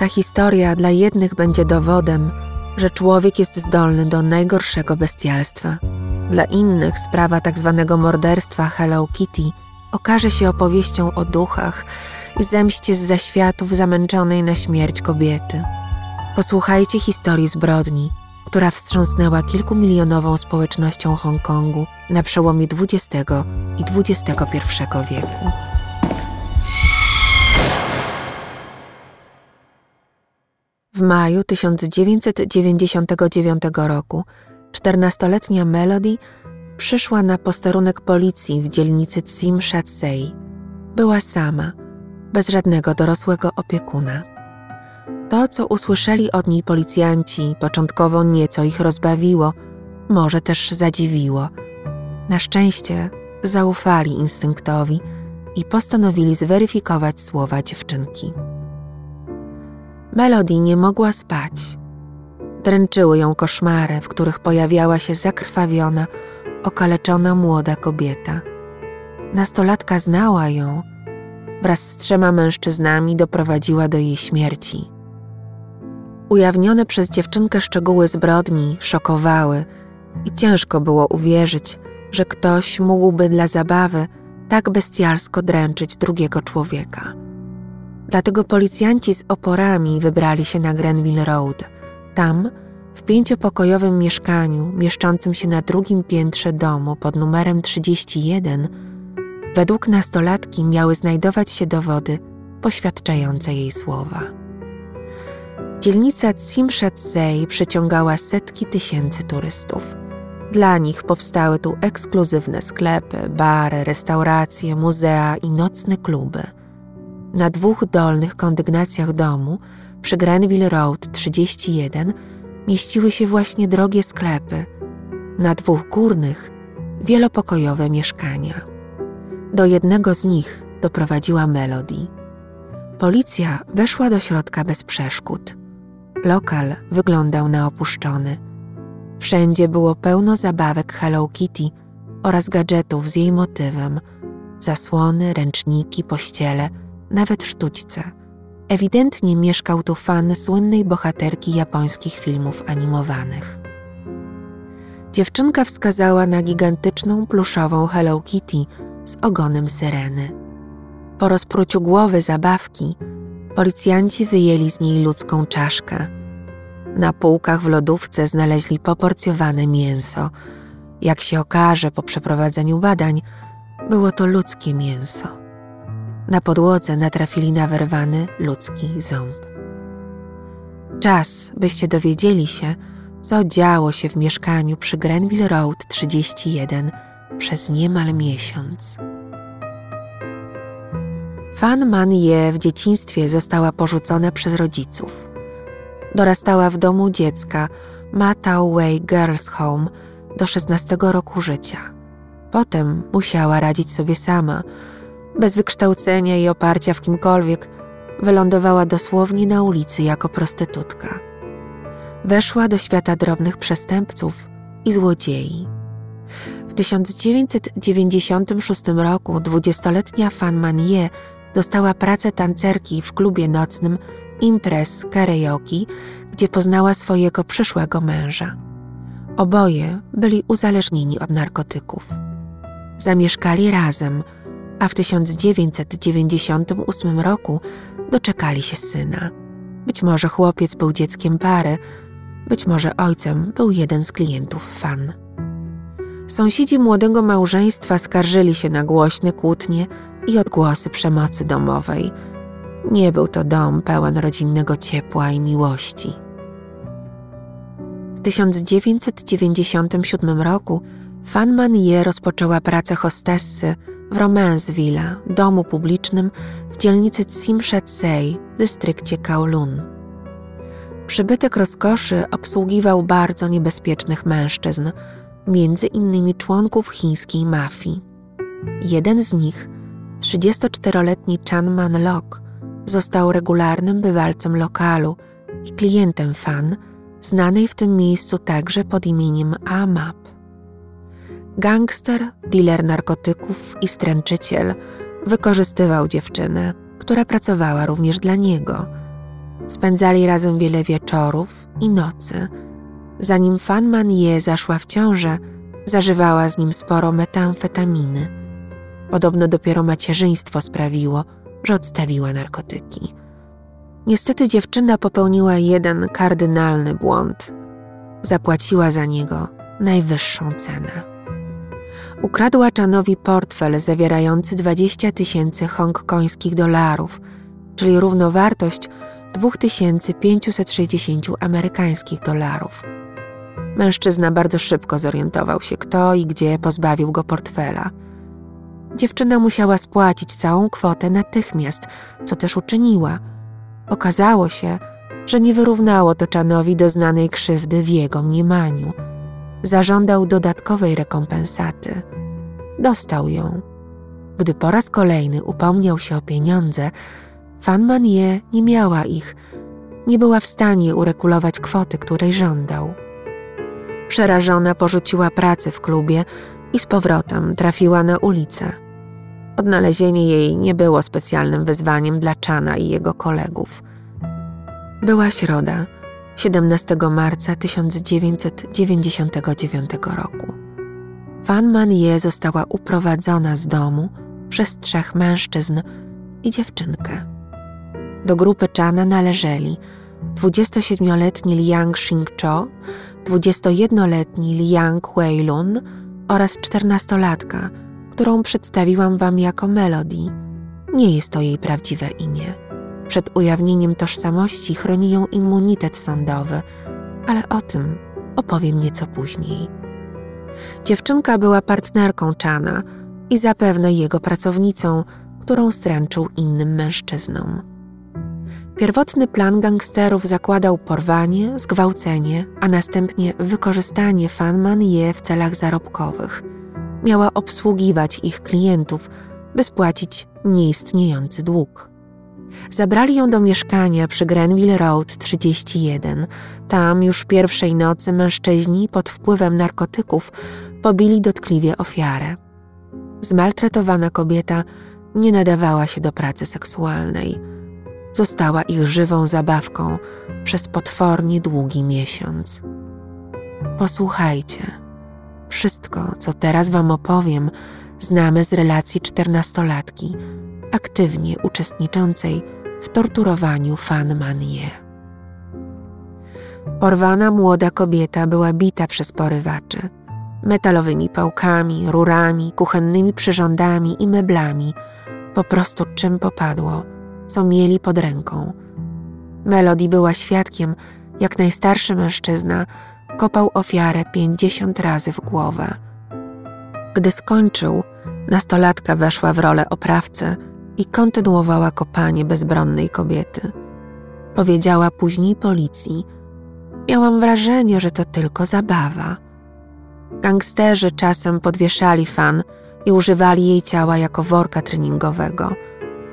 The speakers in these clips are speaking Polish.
Ta historia dla jednych będzie dowodem, że człowiek jest zdolny do najgorszego bestialstwa. Dla innych sprawa. Tak morderstwa Hello Kitty okaże się opowieścią o duchach i zemście z zaświatów zamęczonej na śmierć kobiety. Posłuchajcie historii zbrodni, która wstrząsnęła kilkumilionową społecznością Hongkongu na przełomie XX i XXI wieku. W maju 1999 roku 14-letnia Melody przyszła na posterunek policji w dzielnicy Tsim Shatsei. Była sama, bez żadnego dorosłego opiekuna. To, co usłyszeli od niej policjanci, początkowo nieco ich rozbawiło, może też zadziwiło. Na szczęście zaufali instynktowi i postanowili zweryfikować słowa dziewczynki. Melody nie mogła spać. Dręczyły ją koszmary, w których pojawiała się zakrwawiona, okaleczona młoda kobieta. Nastolatka znała ją. Wraz z trzema mężczyznami doprowadziła do jej śmierci. Ujawnione przez dziewczynkę szczegóły zbrodni szokowały i ciężko było uwierzyć, że ktoś mógłby dla zabawy tak bestialsko dręczyć drugiego człowieka. Dlatego policjanci z oporami wybrali się na Grenville Road. Tam, w pięciopokojowym mieszkaniu mieszczącym się na drugim piętrze domu pod numerem 31, według nastolatki miały znajdować się dowody poświadczające jej słowa. Dzielnica Tsimshatsei przyciągała setki tysięcy turystów. Dla nich powstały tu ekskluzywne sklepy, bary, restauracje, muzea i nocne kluby – na dwóch dolnych kondygnacjach domu przy Grenville Road 31 mieściły się właśnie drogie sklepy, na dwóch górnych wielopokojowe mieszkania. Do jednego z nich doprowadziła Melody. Policja weszła do środka bez przeszkód. Lokal wyglądał na opuszczony. Wszędzie było pełno zabawek Hello Kitty oraz gadżetów z jej motywem: zasłony, ręczniki, pościele – nawet sztućce. Ewidentnie mieszkał tu fan słynnej bohaterki japońskich filmów animowanych. Dziewczynka wskazała na gigantyczną pluszową Hello Kitty z ogonem syreny. Po rozpruciu głowy zabawki, policjanci wyjęli z niej ludzką czaszkę. Na półkach w lodówce znaleźli poporcjowane mięso. Jak się okaże po przeprowadzeniu badań, było to ludzkie mięso. Na podłodze natrafili na wyrwany ludzki ząb. Czas, byście dowiedzieli się, co działo się w mieszkaniu przy Grenville Road 31 przez niemal miesiąc. Fan Man Ye w dzieciństwie została porzucona przez rodziców. Dorastała w domu dziecka Matao Wei Girls Home do 16 roku życia. Potem musiała radzić sobie sama – bez wykształcenia i oparcia w kimkolwiek, wylądowała dosłownie na ulicy jako prostytutka. Weszła do świata drobnych przestępców i złodziei. W 1996 roku dwudziestoletnia Fan Manie dostała pracę tancerki w klubie nocnym Imprez Karaoke, gdzie poznała swojego przyszłego męża. Oboje byli uzależnieni od narkotyków. Zamieszkali razem – a w 1998 roku doczekali się syna. Być może chłopiec był dzieckiem pary, być może ojcem był jeden z klientów fan. Sąsiedzi młodego małżeństwa skarżyli się na głośne kłótnie i odgłosy przemocy domowej. Nie był to dom pełen rodzinnego ciepła i miłości. W 1997 roku Fan Manie rozpoczęła pracę hostessy w Romanceville, domu publicznym w dzielnicy Tsimshatsei w dystrykcie Kowloon. Przybytek rozkoszy obsługiwał bardzo niebezpiecznych mężczyzn, między innymi członków chińskiej mafii. Jeden z nich, 34-letni Chan Man Lok, został regularnym bywalcem lokalu i klientem fan, znanej w tym miejscu także pod imieniem Amap. Gangster, dealer narkotyków i stręczyciel wykorzystywał dziewczynę, która pracowała również dla niego. Spędzali razem wiele wieczorów i nocy. Zanim Fan Manie zaszła w ciążę, zażywała z nim sporo metamfetaminy. Podobno dopiero macierzyństwo sprawiło, że odstawiła narkotyki. Niestety dziewczyna popełniła jeden kardynalny błąd. Zapłaciła za niego najwyższą cenę. Ukradła Chanowi portfel zawierający 20 tysięcy hongkońskich dolarów, czyli równowartość 2560 amerykańskich dolarów. Mężczyzna bardzo szybko zorientował się, kto i gdzie pozbawił go portfela. Dziewczyna musiała spłacić całą kwotę natychmiast, co też uczyniła. Okazało się, że nie wyrównało to Czanowi doznanej krzywdy w jego mniemaniu. Zażądał dodatkowej rekompensaty. Dostał ją. Gdy po raz kolejny upomniał się o pieniądze, Fan Manie nie miała ich, nie była w stanie uregulować kwoty, której żądał. Przerażona porzuciła pracę w klubie i z powrotem trafiła na ulicę. Odnalezienie jej nie było specjalnym wyzwaniem dla Czana i jego kolegów. Była środa, 17 marca 1999 roku. Fan Manie została uprowadzona z domu przez trzech mężczyzn i dziewczynkę. Do grupy Chana należeli 27-letni Liang Xingcho, 21-letni Liang Weilun oraz 14-latka, którą przedstawiłam wam jako Melody. Nie jest to jej prawdziwe imię. Przed ujawnieniem tożsamości chroni ją immunitet sądowy, ale o tym opowiem nieco później. Dziewczynka była partnerką Chana i zapewne jego pracownicą, którą stręczył innym mężczyznom. Pierwotny plan gangsterów zakładał porwanie, zgwałcenie, a następnie wykorzystanie Fanman je w celach zarobkowych. Miała obsługiwać ich klientów, by spłacić nieistniejący dług. Zabrali ją do mieszkania przy Grenville Road 31. Tam już pierwszej nocy mężczyźni pod wpływem narkotyków pobili dotkliwie ofiarę. Zmaltretowana kobieta nie nadawała się do pracy seksualnej została ich żywą zabawką przez potwornie długi miesiąc. Posłuchajcie. Wszystko, co teraz Wam opowiem, znamy z relacji czternastolatki, aktywnie uczestniczącej w torturowaniu Fan Manie. Porwana młoda kobieta była bita przez porywaczy. Metalowymi pałkami, rurami, kuchennymi przyrządami i meblami, po prostu czym popadło – co mieli pod ręką. Melody była świadkiem, jak najstarszy mężczyzna kopał ofiarę pięćdziesiąt razy w głowę. Gdy skończył, nastolatka weszła w rolę oprawcy i kontynuowała kopanie bezbronnej kobiety. Powiedziała później policji: Miałam wrażenie, że to tylko zabawa. Gangsterzy czasem podwieszali fan i używali jej ciała jako worka treningowego –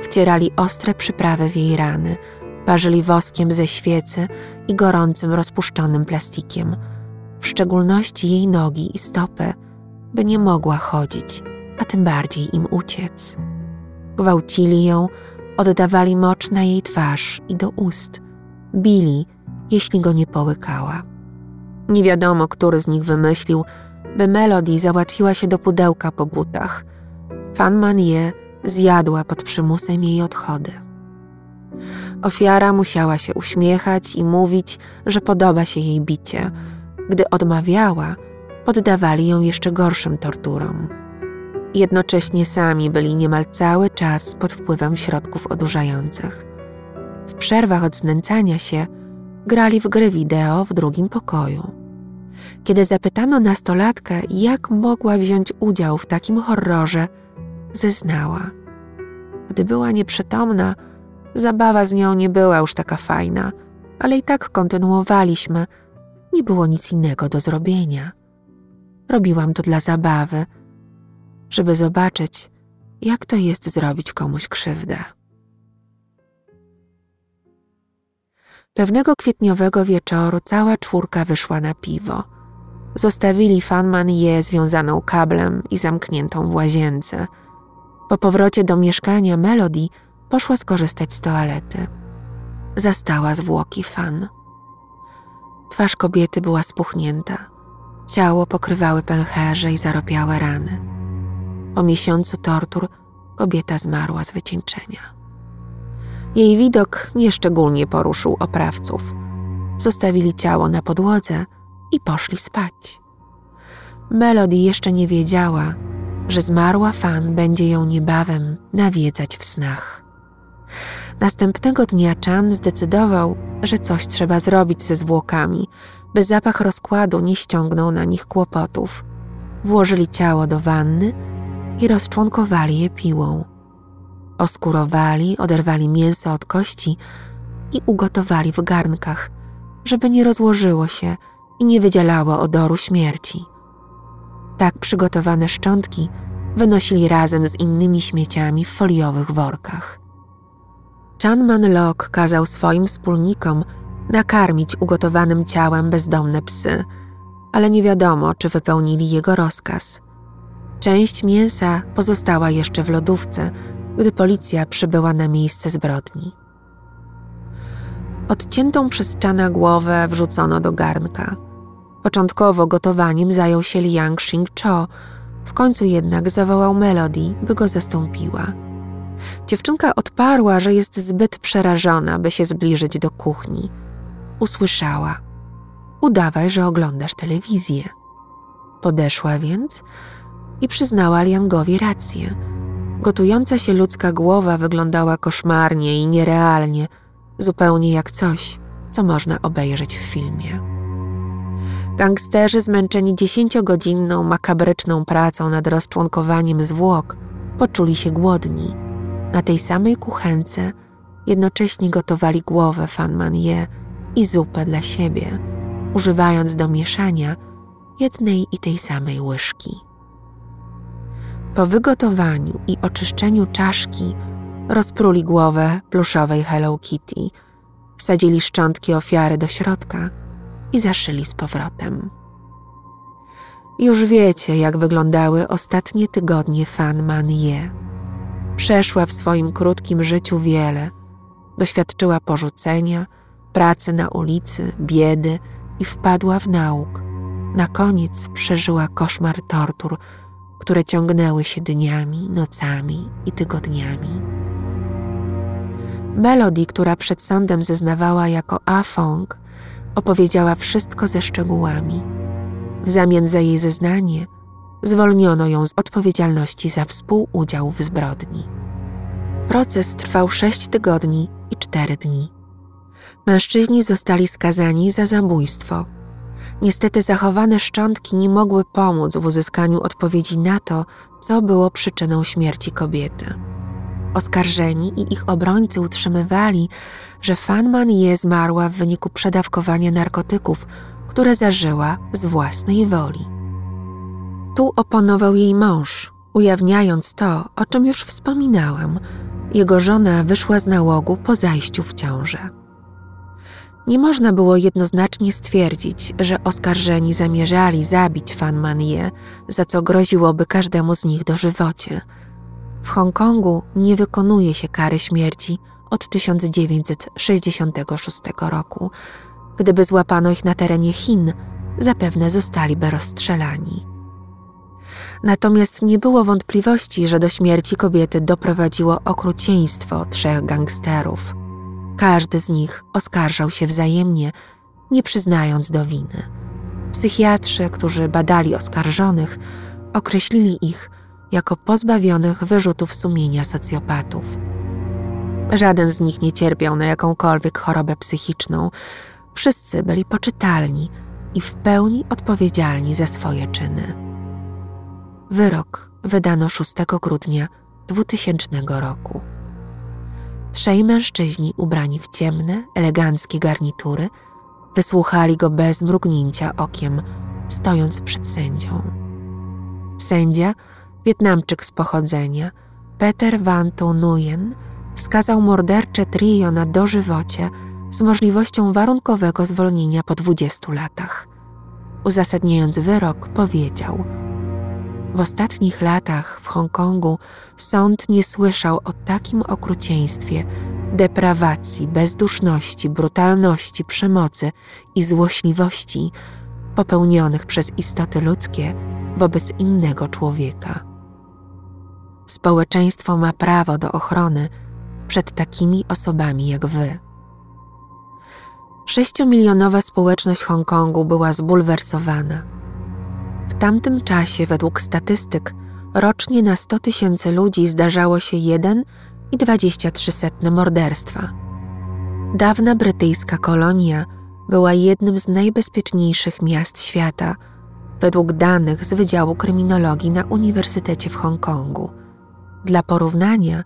Wcierali ostre przyprawy w jej rany, parzyli woskiem ze świecy i gorącym rozpuszczonym plastikiem, w szczególności jej nogi i stopy, by nie mogła chodzić, a tym bardziej im uciec. Gwałcili ją, oddawali mocz na jej twarz i do ust, bili, jeśli go nie połykała. Nie wiadomo, który z nich wymyślił, by Melody załatwiła się do pudełka po butach. Fan Manie zjadła pod przymusem jej odchody. Ofiara musiała się uśmiechać i mówić, że podoba się jej bicie. Gdy odmawiała, poddawali ją jeszcze gorszym torturom. Jednocześnie sami byli niemal cały czas pod wpływem środków odurzających. W przerwach od znęcania się grali w gry wideo w drugim pokoju. Kiedy zapytano nastolatkę, jak mogła wziąć udział w takim horrorze, zeznała. Gdy była nieprzytomna, zabawa z nią nie była już taka fajna, ale i tak kontynuowaliśmy. Nie było nic innego do zrobienia. Robiłam to dla zabawy, żeby zobaczyć, jak to jest zrobić komuś krzywdę. Pewnego kwietniowego wieczoru cała czwórka wyszła na piwo. Zostawili Fanman je związaną kablem i zamkniętą w łazience – po powrocie do mieszkania Melody poszła skorzystać z toalety. zastała zwłoki fan. Twarz kobiety była spuchnięta, ciało pokrywały pęcherze i zaropiałe rany. Po miesiącu tortur kobieta zmarła z wycieńczenia. Jej widok nieszczególnie poruszył oprawców. Zostawili ciało na podłodze i poszli spać. Melody jeszcze nie wiedziała, że zmarła fan będzie ją niebawem nawiedzać w snach. Następnego dnia Chan zdecydował, że coś trzeba zrobić ze zwłokami, by zapach rozkładu nie ściągnął na nich kłopotów. Włożyli ciało do wanny i rozczłonkowali je piłą. Oskurowali, oderwali mięso od kości i ugotowali w garnkach, żeby nie rozłożyło się i nie wydzielało odoru śmierci. Tak przygotowane szczątki wynosili razem z innymi śmieciami w foliowych workach. Chan Man Lok kazał swoim wspólnikom nakarmić ugotowanym ciałem bezdomne psy, ale nie wiadomo, czy wypełnili jego rozkaz. Część mięsa pozostała jeszcze w lodówce, gdy policja przybyła na miejsce zbrodni. Odciętą przez Chana głowę wrzucono do garnka. Początkowo gotowaniem zajął się Liang Xing Cho, w końcu jednak zawołał Melody, by go zastąpiła. Dziewczynka odparła, że jest zbyt przerażona, by się zbliżyć do kuchni. Usłyszała: Udawaj, że oglądasz telewizję. Podeszła więc i przyznała Liangowi rację. Gotująca się ludzka głowa wyglądała koszmarnie i nierealnie, zupełnie jak coś, co można obejrzeć w filmie. Gangsterzy zmęczeni dziesięciogodzinną, makabryczną pracą nad rozczłonkowaniem zwłok poczuli się głodni. Na tej samej kuchence jednocześnie gotowali głowę Fan Manie i zupę dla siebie, używając do mieszania jednej i tej samej łyżki. Po wygotowaniu i oczyszczeniu czaszki rozpruli głowę pluszowej Hello Kitty, wsadzili szczątki ofiary do środka i zaszyli z powrotem. Już wiecie, jak wyglądały ostatnie tygodnie Fan Man Ye. Przeszła w swoim krótkim życiu wiele. Doświadczyła porzucenia, pracy na ulicy, biedy i wpadła w nauk. Na koniec przeżyła koszmar tortur, które ciągnęły się dniami, nocami i tygodniami. Melody, która przed sądem zeznawała jako Afong, opowiedziała wszystko ze szczegółami. W zamian za jej zeznanie zwolniono ją z odpowiedzialności za współudział w zbrodni. Proces trwał sześć tygodni i cztery dni. Mężczyźni zostali skazani za zabójstwo. Niestety zachowane szczątki nie mogły pomóc w uzyskaniu odpowiedzi na to, co było przyczyną śmierci kobiety. Oskarżeni i ich obrońcy utrzymywali, że Fanman je zmarła w wyniku przedawkowania narkotyków, które zażyła z własnej woli. Tu oponował jej mąż, ujawniając to, o czym już wspominałam. Jego żona wyszła z nałogu po zajściu w ciążę. Nie można było jednoznacznie stwierdzić, że oskarżeni zamierzali zabić Fanmanie, za co groziłoby każdemu z nich dożywocie. W Hongkongu nie wykonuje się kary śmierci od 1966 roku. Gdyby złapano ich na terenie Chin, zapewne zostaliby rozstrzelani. Natomiast nie było wątpliwości, że do śmierci kobiety doprowadziło okrucieństwo trzech gangsterów. Każdy z nich oskarżał się wzajemnie, nie przyznając do winy. Psychiatrzy, którzy badali oskarżonych, określili ich jako pozbawionych wyrzutów sumienia socjopatów. Żaden z nich nie cierpiał na jakąkolwiek chorobę psychiczną. Wszyscy byli poczytalni i w pełni odpowiedzialni za swoje czyny. Wyrok wydano 6 grudnia 2000 roku. Trzej mężczyźni ubrani w ciemne, eleganckie garnitury wysłuchali go bez mrugnięcia okiem, stojąc przed sędzią. Sędzia, Wietnamczyk z pochodzenia, Peter Van Tu Nguyen, skazał mordercze trio na dożywocie z możliwością warunkowego zwolnienia po 20 latach. Uzasadniając wyrok, powiedział: W ostatnich latach w Hongkongu sąd nie słyszał o takim okrucieństwie deprawacji, bezduszności, brutalności, przemocy i złośliwości popełnionych przez istoty ludzkie wobec innego człowieka. Społeczeństwo ma prawo do ochrony przed takimi osobami jak wy. Sześciomilionowa społeczność Hongkongu była zbulwersowana. W tamtym czasie, według statystyk, rocznie na 100 tysięcy ludzi zdarzało się jeden i 23 setne morderstwa. Dawna brytyjska kolonia była jednym z najbezpieczniejszych miast świata, według danych z Wydziału Kryminologii na Uniwersytecie w Hongkongu. Dla porównania,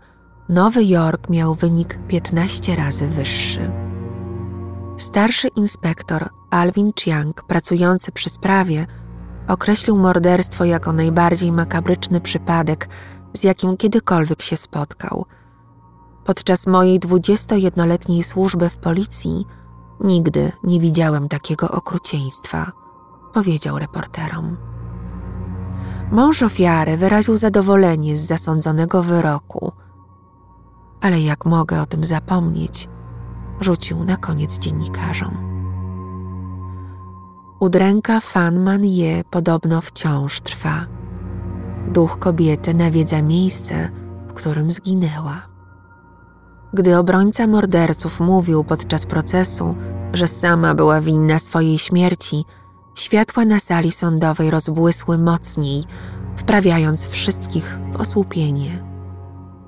Nowy Jork miał wynik 15 razy wyższy. Starszy inspektor Alvin Chiang, pracujący przy sprawie, określił morderstwo jako najbardziej makabryczny przypadek, z jakim kiedykolwiek się spotkał. Podczas mojej 21-letniej służby w policji nigdy nie widziałem takiego okrucieństwa, powiedział reporterom. Mąż ofiary wyraził zadowolenie z zasądzonego wyroku, ale jak mogę o tym zapomnieć, rzucił na koniec dziennikarzom. Udręka Fan Man podobno wciąż trwa. Duch kobiety nawiedza miejsce, w którym zginęła. Gdy obrońca morderców mówił podczas procesu, że sama była winna swojej śmierci, światła na sali sądowej rozbłysły mocniej, wprawiając wszystkich w osłupienie.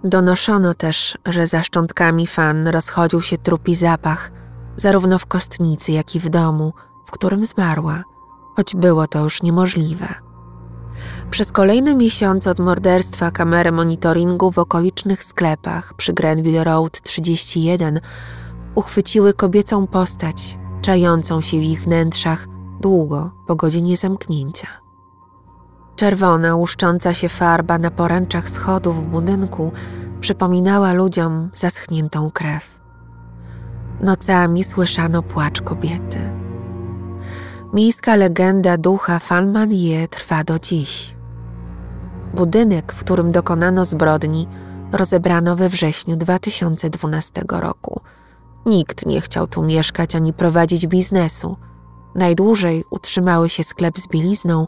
Donoszono też, że za szczątkami fan rozchodził się trupi zapach, zarówno w kostnicy, jak i w domu, którym zmarła, choć było to już niemożliwe. Przez kolejne miesiące od morderstwa kamery monitoringu w okolicznych sklepach przy Grenville Road 31 uchwyciły kobiecą postać, czającą się w ich wnętrzach długo po godzinie zamknięcia. Czerwona, łuszcząca się farba na poręczach schodów w budynku przypominała ludziom zaschniętą krew. Nocami słyszano płacz kobiety. Miejska legenda ducha Falmanie trwa do dziś. Budynek, w którym dokonano zbrodni, rozebrano we wrześniu 2012 roku. Nikt nie chciał tu mieszkać ani prowadzić biznesu. Najdłużej utrzymały się sklep z bielizną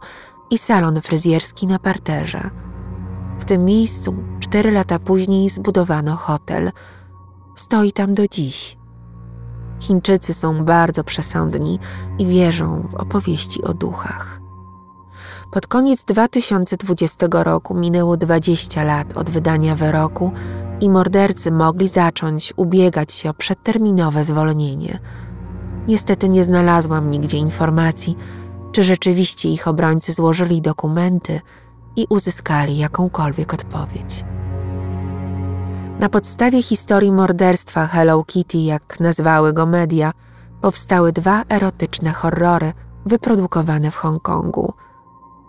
i salon fryzjerski na parterze. W tym miejscu cztery lata później zbudowano hotel. Stoi tam do dziś. Chińczycy są bardzo przesądni i wierzą w opowieści o duchach. Pod koniec 2020 roku minęło 20 lat od wydania wyroku i mordercy mogli zacząć ubiegać się o przedterminowe zwolnienie. Niestety nie znalazłam nigdzie informacji, czy rzeczywiście ich obrońcy złożyli dokumenty i uzyskali jakąkolwiek odpowiedź. Na podstawie historii morderstwa Hello Kitty, jak nazwały go media, powstały dwa erotyczne horrory wyprodukowane w Hongkongu.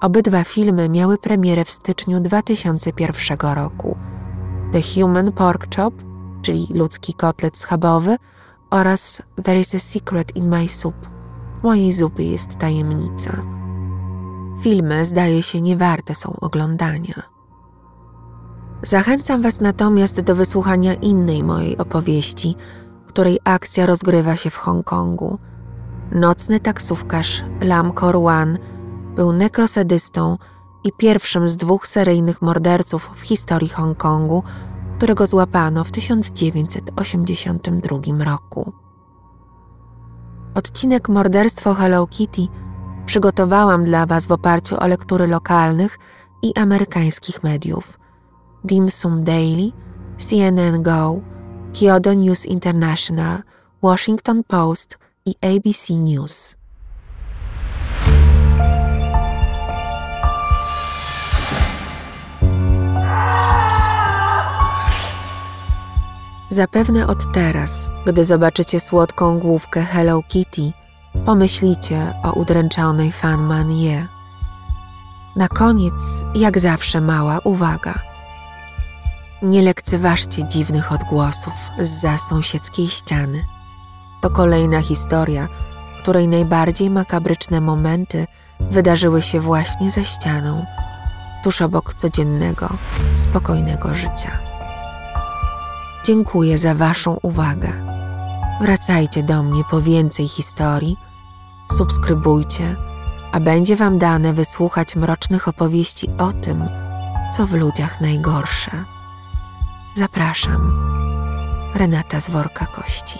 Obydwa filmy miały premierę w styczniu 2001 roku. The Human Pork Chop, czyli ludzki kotlet schabowy, oraz There is a Secret in My Soup. W mojej zupy jest tajemnica. Filmy, zdaje się, niewarte są oglądania. Zachęcam Was natomiast do wysłuchania innej mojej opowieści, której akcja rozgrywa się w Hongkongu. Nocny taksówkarz Lam Korwan był nekrosadystą i pierwszym z dwóch seryjnych morderców w historii Hongkongu, którego złapano w 1982 roku. Odcinek Morderstwo Hello Kitty przygotowałam dla Was w oparciu o lektury lokalnych i amerykańskich mediów – Dim Sum Daily, CNN Go, Kyodo News International, Washington Post i ABC News. Zapewne od teraz, gdy zobaczycie słodką główkę Hello Kitty, pomyślicie o udręczonej Fan Ye. Na koniec, jak zawsze, mała uwaga – nie lekceważcie dziwnych odgłosów z za sąsiedzkiej ściany. To kolejna historia, której najbardziej makabryczne momenty wydarzyły się właśnie za ścianą, tuż obok codziennego, spokojnego życia. Dziękuję za Waszą uwagę. Wracajcie do mnie po więcej historii, subskrybujcie, a będzie Wam dane wysłuchać mrocznych opowieści o tym, co w ludziach najgorsze. Zapraszam. Renata z worka kości.